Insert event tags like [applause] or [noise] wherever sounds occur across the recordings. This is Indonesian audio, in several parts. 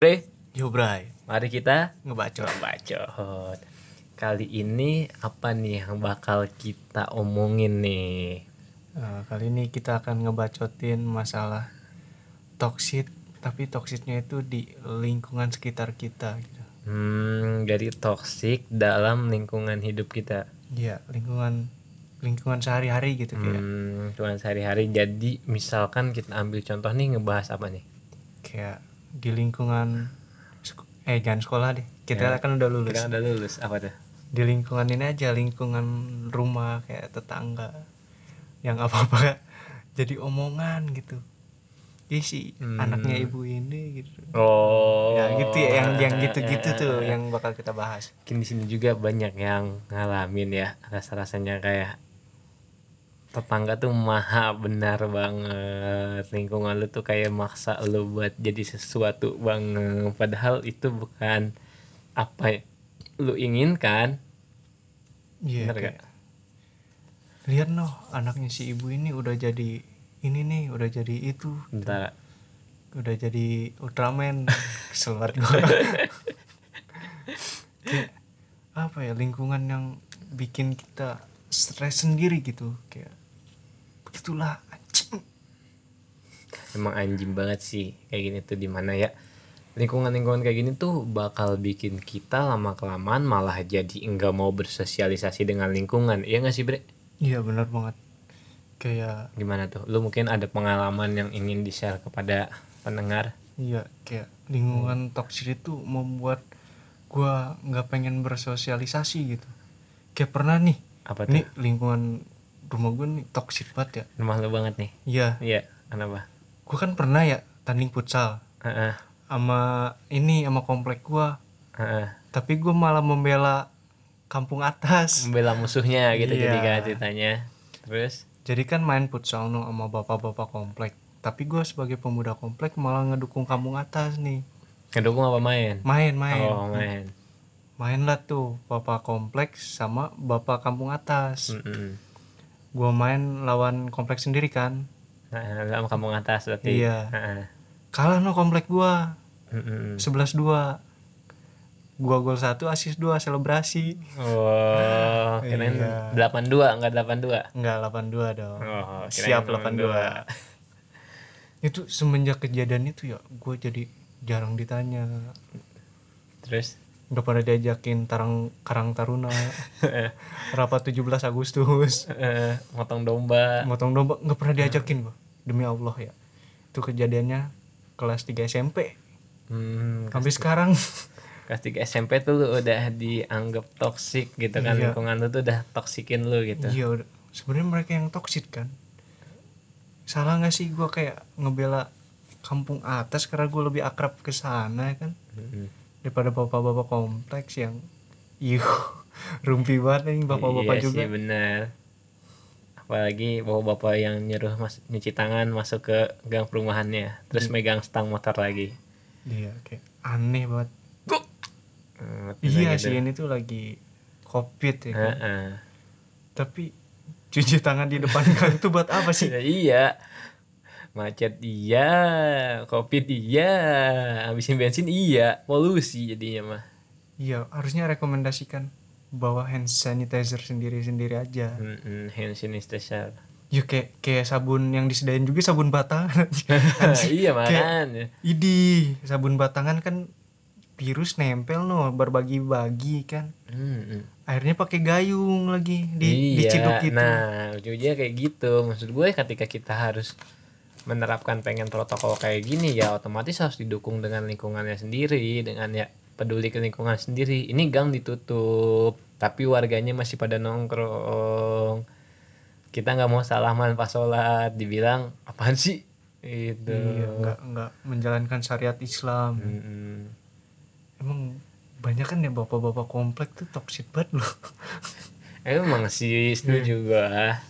Bre, Yo Bray, mari kita ngebacot. bacot. Kali ini apa nih yang bakal kita omongin nih? Eh, kali ini kita akan ngebacotin masalah toksit, tapi toksitnya itu di lingkungan sekitar kita gitu. Hmm, dari toksik dalam lingkungan hidup kita. Iya, lingkungan lingkungan sehari-hari gitu kayak Hmm, lingkungan sehari-hari. Jadi misalkan kita ambil contoh nih ngebahas apa nih? kayak di lingkungan eh jangan sekolah deh. Kita Ya. kan udah lulus. Kita udah lulus apa tuh? Di lingkungan ini aja, lingkungan rumah kayak tetangga yang apa-apa [laughs] jadi omongan gitu. Ih si Hmm. anaknya ibu ini gitu. Oh, ya gitu ya yang yang [laughs] gitu-gitu eh, tuh eh, yang bakal kita bahas Mungkin di sini juga banyak yang ngalamin ya rasa-rasanya kayak tetangga tuh maha benar banget. Lingkungan lu tuh kayak maksa lu buat jadi sesuatu banget. Padahal itu bukan apa ya lu inginkan. Iya Bener kayak lihat noh anaknya si ibu ini udah jadi ini nih udah jadi itu. Bentar. Udah jadi Ultraman. [laughs] Kesel banget gua. Kayak apa ya lingkungan yang bikin kita stres sendiri gitu. Kayak begitulah anjing. Emang anjing banget sih kayak gini tuh di mana ya lingkungan-lingkungan kayak gini tuh bakal bikin kita lama kelamaan malah jadi enggak mau bersosialisasi dengan lingkungan. Iya nggak sih bre? Iya benar banget. Kayak gimana tuh? Lu mungkin ada pengalaman yang ingin di share kepada pendengar? Iya, kayak lingkungan toksik itu membuat gua nggak pengen bersosialisasi gitu. Kayak pernah nih, apa tuh? ini lingkungan rumah gue nih toksik banget ya. rumah lu banget nih Iya, iya kenapa gua kan pernah ya tanding futsal sama ini sama komplek gua, heeh. tapi gua malah membela kampung atas. membela musuhnya gitu Iya. jadi kan ceritanya terus Jadi kan main futsal no sama bapak-bapak komplek. Tapi gua sebagai pemuda komplek malah ngedukung kampung atas nih. ngedukung apa main Main, main. oh main Main lah tuh bapak kompleks sama bapak kampung atas. Mm-mm. Gua main lawan kompleks sendiri kan. Sama kampung atas berarti. Iya. Heeh. kalah no komplek gua. Mm-mm. 11-2 gua gol 1 asis 2 selebrasi. Oh [laughs] kirain Iya. delapan dua enggak delapan dua? Enggak 82 dong. Oh siap 82 itu semenjak kejadian itu ya gua jadi jarang ditanya. Terus udah pada diajakin tarang karang taruna. [laughs] Rapat 17 Agustus. Eh, motong domba. Motong domba nggak pernah diajakin gua demi Allah ya. Itu kejadiannya kelas 3 SMP hmm, sampai sekarang. [laughs] Kelas 3 SMP tuh lu udah dianggap toksik gitu kan. Iya. lingkungan lu tuh udah toksikin lu gitu. Iya, sebenarnya mereka yang toksit kan. Salah nggak sih gua kayak ngebela kampung atas karena gue lebih akrab ke sana kan? Mm-mm. Daripada bapak-bapak kompleks yang yuh [laughs] rumpi banget nih bapak-bapak iya juga. sih benar apalagi bapak-bapak yang nyuruh mas nyuci tangan masuk ke gang perumahannya terus megang stang motor lagi Iya, kayak aneh banget. Hmm, Iya gitu. sih ini tuh lagi covid ya kan. Heeh. Tapi cuci tangan di depan [laughs] gang tuh buat apa sih? Ya, iya macet iya covid iya habisin bensin iya polusi jadinya mah Iya, harusnya rekomendasikan bawa hand sanitizer sendiri-sendiri aja. Mm-mm, hand sanitizer Ya kayak kayak sabun yang disediain juga sabun batangan. [laughs] iya makanya Idi, sabun batangan kan virus nempel no, berbagi-bagi kan. Mm-mm. Akhirnya pakai gayung lagi di iya, diciduk gitu. nah ujungnya kayak gitu maksud gue ketika kita harus menerapkan pengen protokol kayak gini ya otomatis harus didukung dengan lingkungannya sendiri dengan ya peduli ke lingkungan sendiri. Ini gang ditutup tapi warganya masih pada nongkrong. Kita nggak mau salaman pas sholat. Dibilang apaan sih? Itu Iya, nggak nggak menjalankan syariat Islam. Mm-mm. Emang banyak kan ya bapak-bapak komplek tuh toxic banget loh. emang sih setuju gua.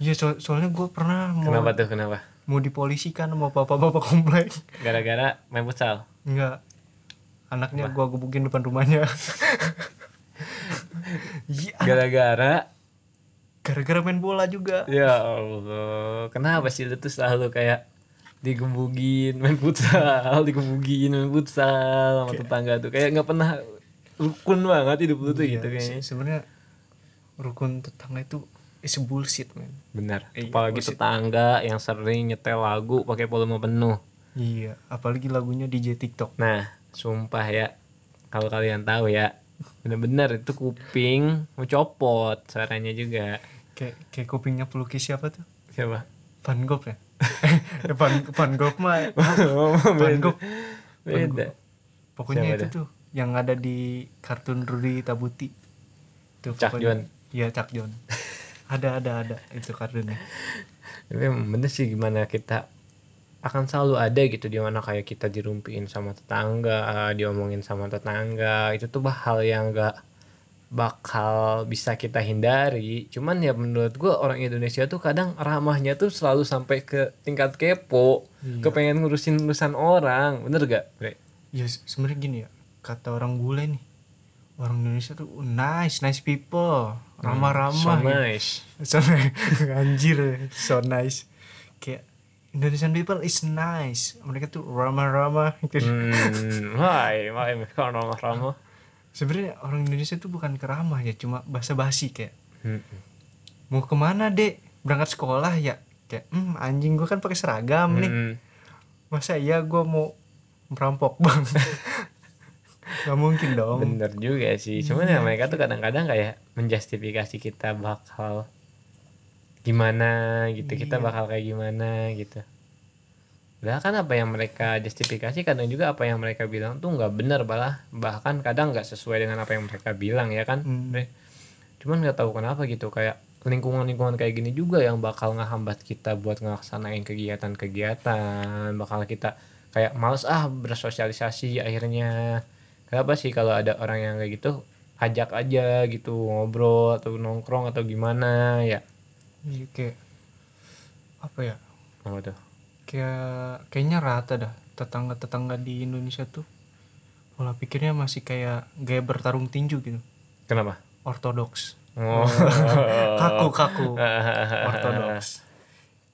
Iya, so- soalnya gue pernah mau, kenapa tuh kenapa mau dipolisikan sama bapak-bapak komplek. gara-gara main futsal Enggak. Anaknya gua gebukin depan rumahnya. Iya, gara-gara gara-gara main bola juga. Ya Allah, kenapa sih lu tuh selalu kayak digebugin main futsal digebugin main futsal sama tetangga tuh kayak nggak pernah rukun banget hidup lu tuh Iya, gitu kayaknya se- sebenarnya rukun tetangga itu is bullshit man. Benar. Iya, apalagi bullshit. tetangga yang sering nyetel lagu pakai volume penuh. Iya apalagi lagunya DJ TikTok. Nah sumpah ya. Kalau kalian tahu ya bener-bener itu kuping mau copot suaranya juga. Kayak kayak kupingnya pelukis siapa tuh? Siapa? Van Gogh ya? Eh, [laughs] Van [laughs] Van Gogh mah Van beda. Gogh. Beda. Pokoknya Siapa itu tuh yang ada di kartun Rudy Tabuti. Tuh pokoknya- John. iya Chuck John [laughs] ada ada ada. Itu kartunnya tapi bener sih gimana kita akan selalu ada gitu di mana kayak kita dirumpiin sama tetangga diomongin sama tetangga. Itu tuh hal yang gak bakal bisa kita hindari. Cuman ya menurut gua orang Indonesia tuh kadang ramahnya tuh selalu sampai ke tingkat kepo. Iya. kepengen ngurusin urusan orang. Bener gak Bre? ya se- sebenarnya gini ya. Kata orang bule nih orang Indonesia tuh "Oh, nice nice people. Ramah-ramah. So gitu. nice. So [laughs] anjir so nice. Kayak Indonesian people is nice. Mereka tuh ramah-ramah gitu. Hmm, hai hai mereka ramah-ramah? Sebenarnya orang Indonesia tuh bukan keramah ya cuma basa-basi kayak. Hmm. mau ke mana dek? Berangkat sekolah ya? Kayak hmm anjing gua kan pakai seragam nih. Hmm. masa iya gua mau merampok bang [laughs] nggak mungkin dong Bener juga sih. Cuman ya mereka tuh kadang-kadang kayak menjustifikasi kita bakal gimana gitu. Kita Iya. bakal kayak gimana gitu. Padahal kan apa yang mereka justifikasi kadang juga apa yang mereka bilang tuh nggak benar malah bahkan kadang nggak sesuai dengan apa yang mereka bilang ya kan. Hmm. Cuman nggak tahu kenapa gitu kayak lingkungan-lingkungan kayak gini juga yang bakal ngehambat kita buat ngelaksanain kegiatan-kegiatan bakal kita kayak males ah bersosialisasi akhirnya kenapa sih kalau ada orang yang kayak gitu ajak aja gitu ngobrol atau nongkrong atau gimana ya? Iya, kayak apa ya? Apa tuh? Kayak kayaknya rata dah tetangga-tetangga di Indonesia tuh pola pikirnya masih kayak gaya bertarung tinju gitu. Kenapa? Ortodoks. Oh. [laughs] Kaku kaku. [laughs] Ortodoks.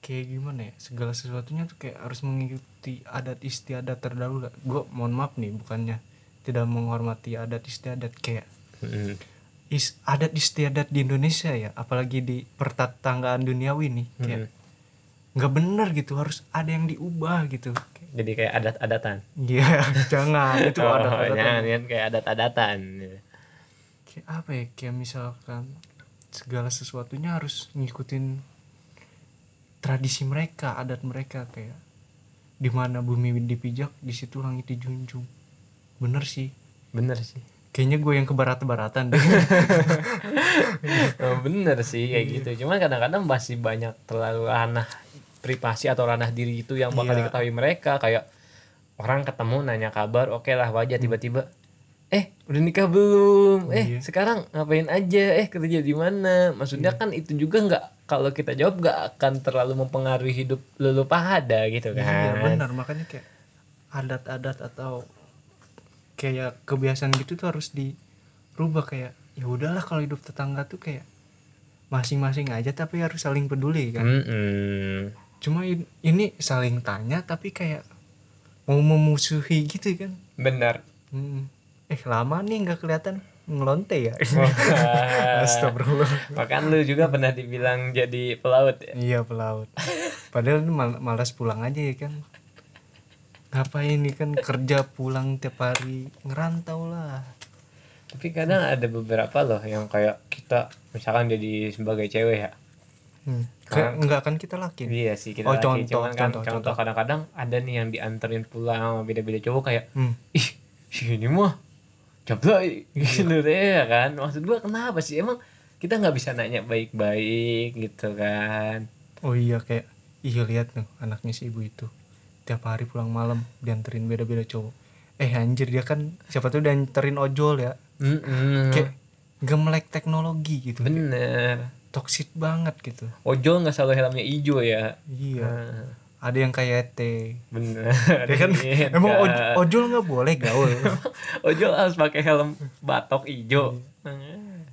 Kayak gimana ya? Segala sesuatunya tuh kayak harus mengikuti adat istiadat terdahulu. Gue mohon maaf nih bukannya tidak menghormati adat istiadat kayak Mm, is adat istiadat di Indonesia ya apalagi di pertetanggaan duniawi nih kayak mm. nggak bener gitu harus ada yang diubah gitu. Jadi kayak adat-adatan. Iya, [laughs] jangan itu oh, adat-adat jangan kan kayak adat-adatan. Kayak apa ya kayak misalkan segala sesuatunya harus ngikutin tradisi mereka adat mereka kayak di mana bumi dipijak di situ langit dijunjung bener sih. Bener sih. Kayaknya gue yang kebarat-baratan deh. [laughs] Oh, bener sih kayak gitu. Cuman kadang-kadang masih banyak terlalu ranah privasi atau ranah diri itu yang bakal Iya. diketahui mereka. Kayak orang ketemu nanya kabar oke lah wajar. Tiba-tiba eh udah nikah belum? Eh Iya. sekarang ngapain aja? Eh kerja di mana? Maksudnya kan itu juga nggak kalau kita jawab nggak akan terlalu mempengaruhi hidup lulu pada gitu kan. iya benar makanya kayak adat-adat atau kayak kebiasaan gitu tuh harus dirubah kayak ya udahlah kalau hidup tetangga tuh kayak masing-masing aja tapi harus saling peduli kan Mm-mm. cuma in- ini saling tanya tapi kayak mau memusuhi gitu kan benar Hmm. eh lama nih nggak kelihatan ngelonte ya Wah. [laughs] Astagfirullah Bahkan lu juga pernah dibilang jadi pelaut ya? iya pelaut padahal mal- malas pulang aja ya kan ngapain nih kan kerja pulang tiap hari ngerantau lah Tapi kadang ada beberapa loh yang kayak kita misalkan jadi sebagai cewek ya. hmm. kayak nggak kan kita laki Iya sih kita Oh, laki. contoh, Cuman kan contoh, contoh, kadang-kadang ada nih yang dianterin pulang sama beda-beda cowok kayak hmm. ih si ini mah jablay gitu deh ya kan. Maksud gua kenapa sih emang kita nggak bisa nanya baik-baik gitu kan. oh iya kayak iya lihat tuh anaknya si ibu itu tiap hari pulang malam dianterin beda-beda cowok. Eh anjir dia kan siapa tuh dianterin ojol ya. Mm-mm. kayak nggak melek teknologi gitu. Bener. toxic banget gitu. Ojol nggak selalu helmnya hijau ya. iya. Nah, ada yang kayak teh bener. [laughs] ya kan? Iya, emang oj- ojol nggak boleh gaul. [laughs] Ojol harus pakai helm batok hijau.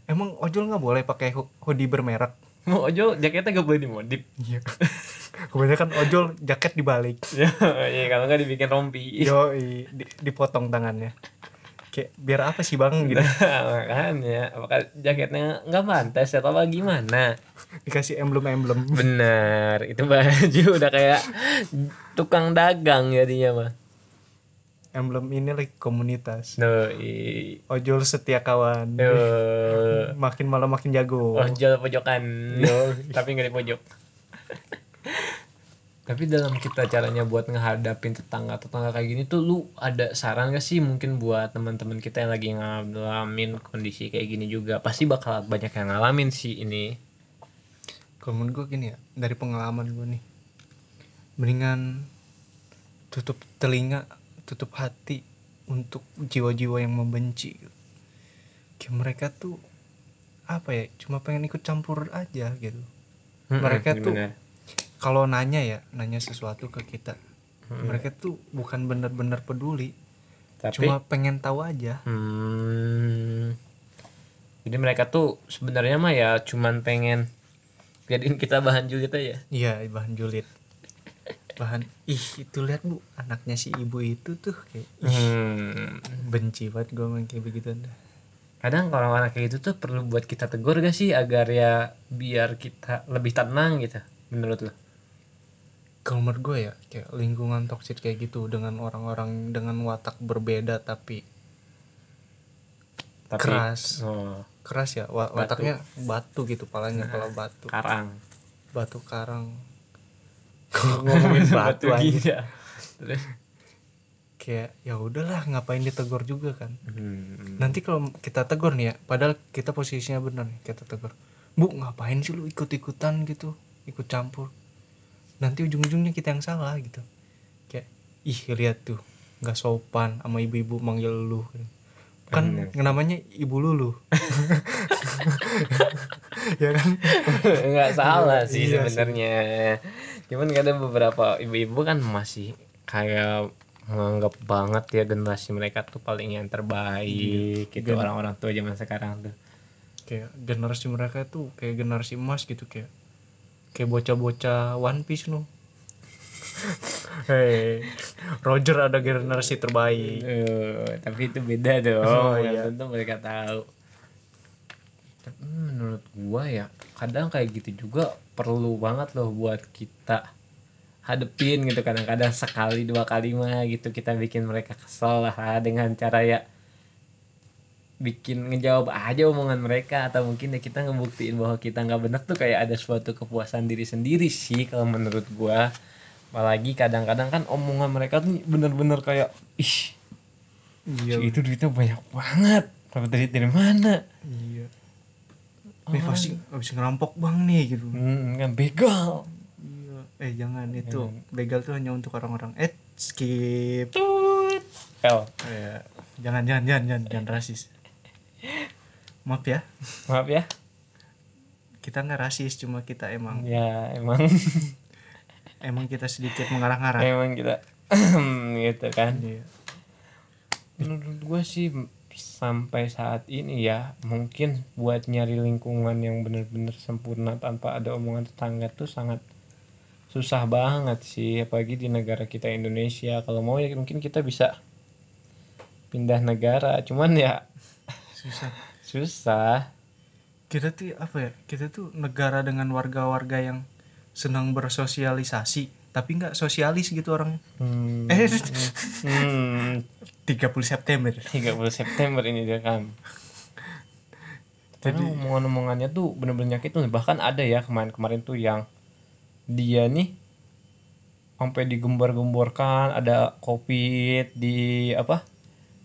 emang ojol nggak boleh pakai hoodie bermerek? Mau ojol jaketnya gak boleh dimodif. iya [laughs] kebanyakan ojol jaket dibalik [laughs] Iya kalau nggak dibikin rompi. yo di- dipotong tangannya kayak biar apa sih bang gitu Makanya apakah jaketnya nggak pantas atau apa gimana? dikasih emblem emblem Bener, itu baju udah kayak tukang dagang jadinya mah. emblem ini lagi komunitas No, i- ojol setia kawan no. [laughs] makin malam makin jago ojol pojokan, no. tapi nggak di pojok. Tapi dalam kita caranya buat ngehadapin tetangga tetangga kayak gini tuh lu ada saran gak sih mungkin buat teman-teman kita yang lagi ngalamin kondisi kayak gini juga? Pasti bakal banyak yang ngalamin sih ini. Kalau menurut gue gini ya dari pengalaman gue nih mendingan tutup telinga tutup hati untuk jiwa-jiwa yang membenci. Kayak mereka tuh apa ya cuma pengen ikut campur aja gitu. Mereka tuh Bener. Kalau nanya ya nanya sesuatu ke kita Mm-mm. mereka tuh bukan benar-benar peduli tapi cuma pengen tahu aja Hmm. Jadi mereka tuh sebenarnya mah ya cuman pengen jadiin kita bahan julid aja. iya bahan julid bahan ih itu lihat bu anaknya si ibu itu tuh kayak ih, Hmm. benci banget gue main kayak begitu Kadang kalau orang kayak gitu tuh perlu buat kita tegur gak sih agar ya biar kita lebih tenang gitu menurut lo? Kalau menurut gue ya kayak lingkungan toksik kayak gitu dengan orang-orang dengan watak berbeda tapi Tapi keras oh, keras ya wa- Batu. wataknya batu gitu palanya Nah. kalau batu karang. batu karang [laughs] ngomongin batu aja gila. Terus kayak ya udahlah ngapain ditegur juga kan hmm. nanti kalau kita tegur nih ya padahal kita posisinya benar nih kita tegur bu ngapain sih lu ikut ikutan gitu ikut campur nanti ujung-ujungnya kita yang salah gitu. Kayak ih lihat tuh nggak sopan sama ibu-ibu manggil lu. Kan Bener. namanya ibu lulu. [laughs] Ya kan? Nggak salah sih Iya sih. sebenarnya. Cuman kadang beberapa ibu-ibu kan masih kayak menganggap banget ya generasi mereka tuh paling yang terbaik gitu Gen- orang-orang tua zaman sekarang tuh. Kayak generasi mereka tuh kayak generasi emas gitu kayak kayak bocah-bocah One Piece no Hei, Roger ada generasi terbaik. Eh, tapi itu beda dong Oh, iya. tentu mereka tahu tapi menurut gua ya kadang kayak gitu juga perlu banget loh buat kita hadepin gitu kadang-kadang sekali dua kali mah gitu kita bikin mereka kesel lah dengan cara ya bikin ngejawab aja omongan mereka atau mungkin ya kita ngebuktiin bahwa kita nggak benar tuh kayak ada suatu kepuasan diri sendiri sih kalau menurut gua apalagi kadang-kadang kan omongan mereka tuh bener-bener kayak ih Iya. si itu duitnya banyak banget dapat duit dari mana Iya. Nih pasti habis ngerampok bang nih gitu. hmm, kan begal Iya. Eh jangan itu begal tuh hanya untuk orang-orang. Eh skip. tut L Eh, jangan jangan jangan jangan jangan rasis. Maaf ya, maaf ya kita nggak rasis, cuma kita emang ya emang [laughs] emang kita sedikit mengarah-ngarah. emang kita [clears throat] gitu kan Iya. menurut gue sih sampai saat ini ya mungkin buat nyari lingkungan yang bener-bener sempurna tanpa ada omongan tetangga tuh sangat susah banget sih apalagi di negara kita Indonesia kalau mau ya mungkin kita bisa pindah negara cuman ya Susah. [laughs] susah Kita tuh apa ya? Kita tuh negara dengan warga-warga yang senang bersosialisasi, tapi nggak sosialis gitu orang. hmm, Eh. hmm, 30 September. 30 September ini direkam karena omongan-omongannya tuh bener-bener nyakitin bahkan ada ya kemarin-kemarin tuh yang dia nih sampai digembar-gemborkan ada covid di apa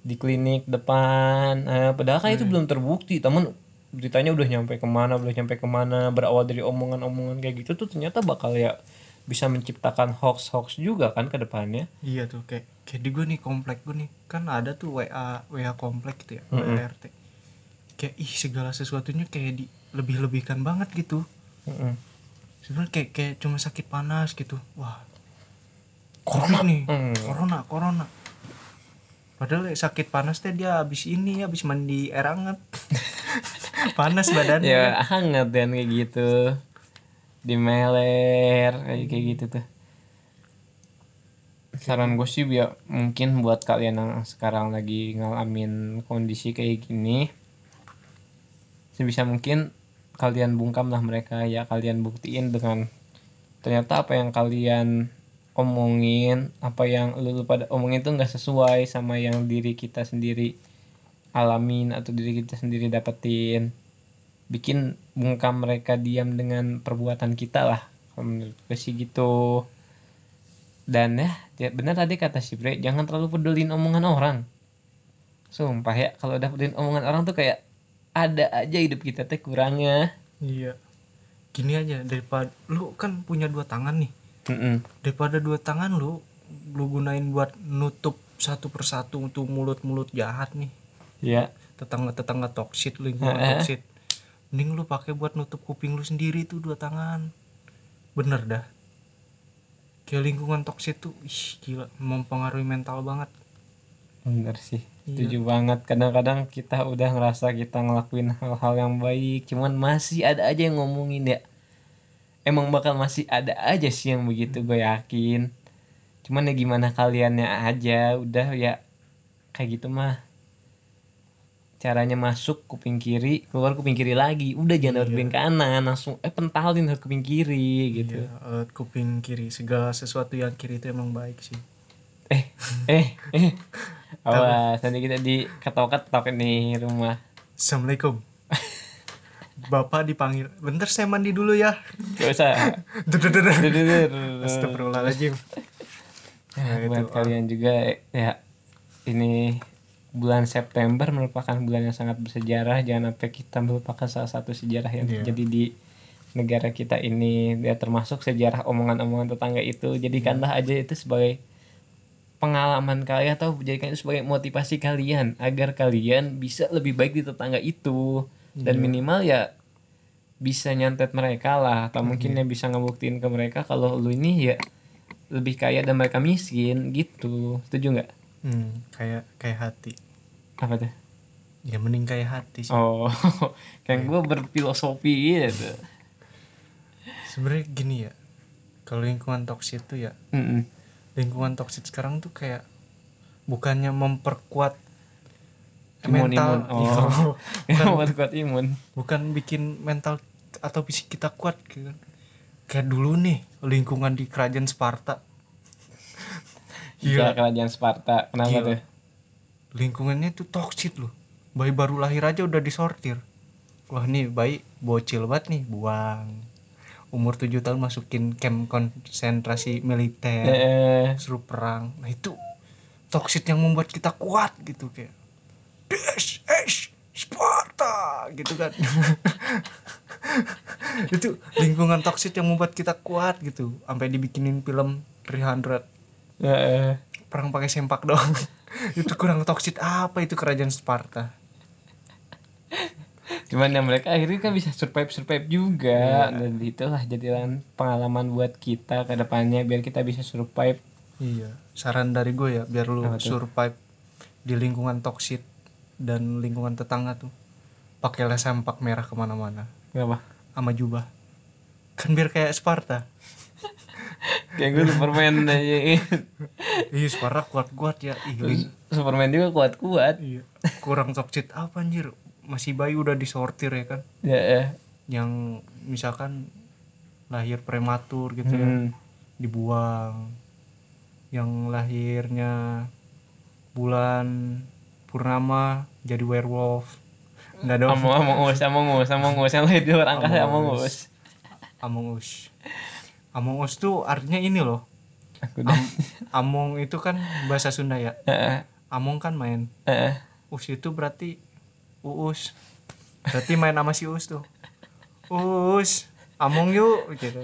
di klinik depan. Eh, padahal kan itu belum terbukti. Temen beritanya udah nyampe ke mana udah nyampe ke mana berawal dari omongan-omongan kayak gitu tuh ternyata bakal ya bisa menciptakan hoax-hoax juga kan ke depannya. Iya tuh kayak kayak di gue nih komplek gue nih kan ada tuh WA WA komplek gitu ya WA RT kayak ih segala sesuatunya kayak di lebih lebihkan banget gitu. Mm-mm. sebenarnya kayak kayak cuma sakit panas gitu. Wah. Corona. Nih Hmm. corona corona padahal ya sakit panas teh dia habis ini habis mandi air hangat. [laughs] Panas badannya. Ya hangat dan kayak gitu. Di meler kayak gitu tuh. Saran gue sih ya mungkin buat kalian yang sekarang lagi ngalamin kondisi kayak gini sebisa mungkin kalian bungkam lah mereka ya kalian buktiin dengan ternyata apa yang kalian omongin apa yang lu, lu pada omongin itu nggak sesuai sama yang diri kita sendiri alamin atau diri kita sendiri dapetin. Bikin bungkam mereka diam dengan perbuatan kita lah Kalau gitu. Dan ya, ya benar tadi kata si Bre jangan terlalu pedulin omongan orang. Sumpah ya kalau udah pedulin omongan orang tuh kayak ada aja hidup kita teh kurangnya. Iya. Gini aja daripada lu kan punya dua tangan nih Mm-mm. daripada dua tangan lu lu gunain buat nutup satu persatu untuk mulut-mulut jahat nih. Ya tetangga-tetangga toksit lingkungan Heeh. toksit. Mending lu pakai buat nutup kuping lu sendiri tuh dua tangan. Bener dah. Kayak lingkungan toksit tuh ih gila mempengaruhi mental banget. Bener sih Iya. setuju banget. Kadang-kadang kita udah ngerasa kita ngelakuin hal-hal yang baik cuman masih ada aja yang ngomongin ya emang bakal masih ada aja sih yang begitu gue yakin. Cuman ya gimana kaliannya aja udah ya kayak gitu mah. Caranya masuk kuping kiri keluar kuping kiri lagi. Udah jangan lewat Iya. kuping kanan langsung eh pentalin lewat kuping kiri gitu. Iya, lewat kuping kiri. Segala sesuatu yang kiri itu emang baik sih. Eh [laughs] eh eh. Awas nanti kita di ketok-ketok nih rumah. Assalamualaikum bapak dipanggil bentar saya mandi dulu ya. Gak usah. Astagfirullahaladzim. Nah, buat itu, kalian juga ya ini bulan September merupakan bulan yang sangat bersejarah jangan sampai kita melupakan salah satu sejarah yang Iya. terjadi di negara kita ini. Ya termasuk sejarah omongan-omongan tetangga itu. Jadikanlah aja itu sebagai pengalaman kalian atau jadikan itu sebagai motivasi kalian agar kalian bisa lebih baik di tetangga itu dan Iya. minimal ya bisa nyantet mereka lah atau mungkin Iya. yang bisa ngebuktiin ke mereka kalau lu ini ya lebih kaya dan mereka miskin gitu. Setuju nggak? Hmm, kayak kayak hati. Apa tuh? Ya mending kayak hati sih. Oh [laughs] kayak gue berfilosofi gitu. Sebenarnya gini ya kalau lingkungan toksit tuh ya Mm-mm. lingkungan toksit sekarang tuh kayak bukannya memperkuat Imun, mental imun. Iya, [laughs] Oh. bukan, buat kuat imun. Bukan bikin mental atau fisik kita kuat gitu kan. Kayak dulu nih lingkungan di kerajaan Sparta. [laughs] Iya kerajaan Sparta. Kenapa Gila. tuh? Lingkungannya tuh toksit loh. Bayi baru lahir aja udah disortir. Wah nih bayi bocil banget nih buang. Umur 7 tahun masukin camp konsentrasi militer eh, suruh perang. Nah itu toksit yang membuat kita kuat gitu kayak This is Sparta gitu kan. [laughs] Itu lingkungan toksit yang membuat kita kuat gitu. Sampai dibikinin film 300 eh, perang pakai sempak doang. [laughs] Itu kurang toksit apa itu kerajaan Sparta? Cuman ya mereka akhirnya kan bisa survive survive juga. Iya. dan itulah jadilah pengalaman buat kita ke depannya biar kita bisa survive. Iya. Saran dari gue ya biar lu survive di lingkungan toksit dan lingkungan tetangga tuh. Pakailah sempak merah ke mana-mana. Kenapa? Sama jubah. Kan biar kayak Sparta. [laughs] Kayak gue Superman aja. [laughs] Iya Sparta kuat-kuat ya. Ih, Superman juga kuat kuat iya. kurang toksit apa anjir? Masih bayi udah disortir ya kan? Ya eh. yang misalkan lahir prematur gitu ya. Hmm. dibuang. Yang lahirnya bulan purnama jadi werewolf. Nggak dong. Among Among Us Among Us Among Us. Yang lahir di luar angkasa Among Us. Among Us. Among Us tuh artinya ini loh. Am- Among itu kan bahasa Sunda ya? Among kan main. Us itu berarti Uus. Berarti main sama si Us tuh. Us Among yuk gitu.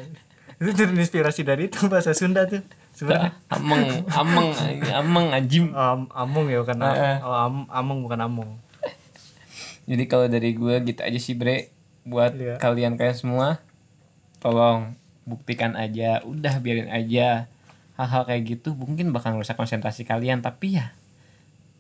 Itu terinspirasi dari itu bahasa Sunda tuh sebenarnya Ameng Ameng Ameng anjim Am- Among ya bukan Am- oh, Am- Among bukan Among Jadi kalau dari gue gitu aja sih bre. Buat Iya. kalian kalian semua Tolong buktikan aja. Udah biarin aja. Hal-hal kayak gitu mungkin bakal merusak konsentrasi kalian. Tapi ya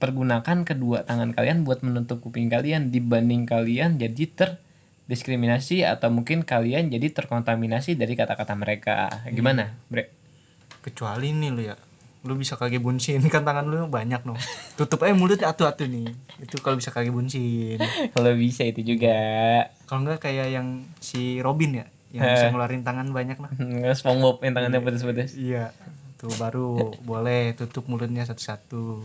Pergunakan kedua tangan kalian buat menutup kuping kalian. Dibanding kalian jadi ter diskriminasi atau mungkin kalian jadi terkontaminasi dari kata-kata mereka. Gimana bre kecuali nih lu ya lu bisa kage bunsin [laughs] kan tangan lu banyak no. Tutup aja mulut atu-atu nih. Itu kalau bisa kage bunsin kalau bisa itu juga. Kalau enggak kayak yang si Robin ya yang Eh. bisa ngeluarin tangan banyak nah. Nggak SpongeBob yang tangannya putus-putus iya tuh baru [laughs] boleh tutup mulutnya satu-satu.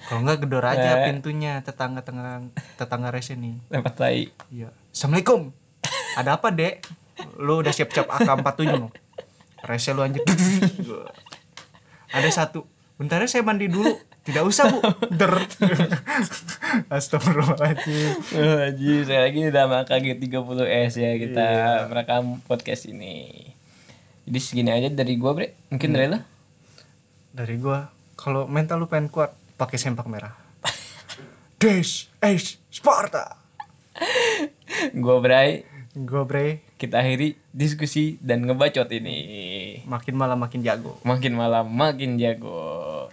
Kalau enggak gedor aja Eh. pintunya tetangga tetangga tetangga rese nih. Lempar tai. Iya. Assalamualaikum. Ada apa dek? Lu udah siap-siap AK-47 no rese lu anjir [laughs] ada satu bentar ya saya mandi dulu tidak usah bu der [laughs] astagfirullahaladzim Anjir, saya lagi udah sama KG30S ya kita Iya. merekam podcast ini. Jadi segini aja dari gua, Bre. Mungkin Hmm. dari lo? dari gua kalau mental lu pengen kuat pakai sempak merah Dash Ace Sparta Gua Bray, gua bre kita akhiri diskusi dan ngebacot ini. makin malam makin jago Makin malam makin jago.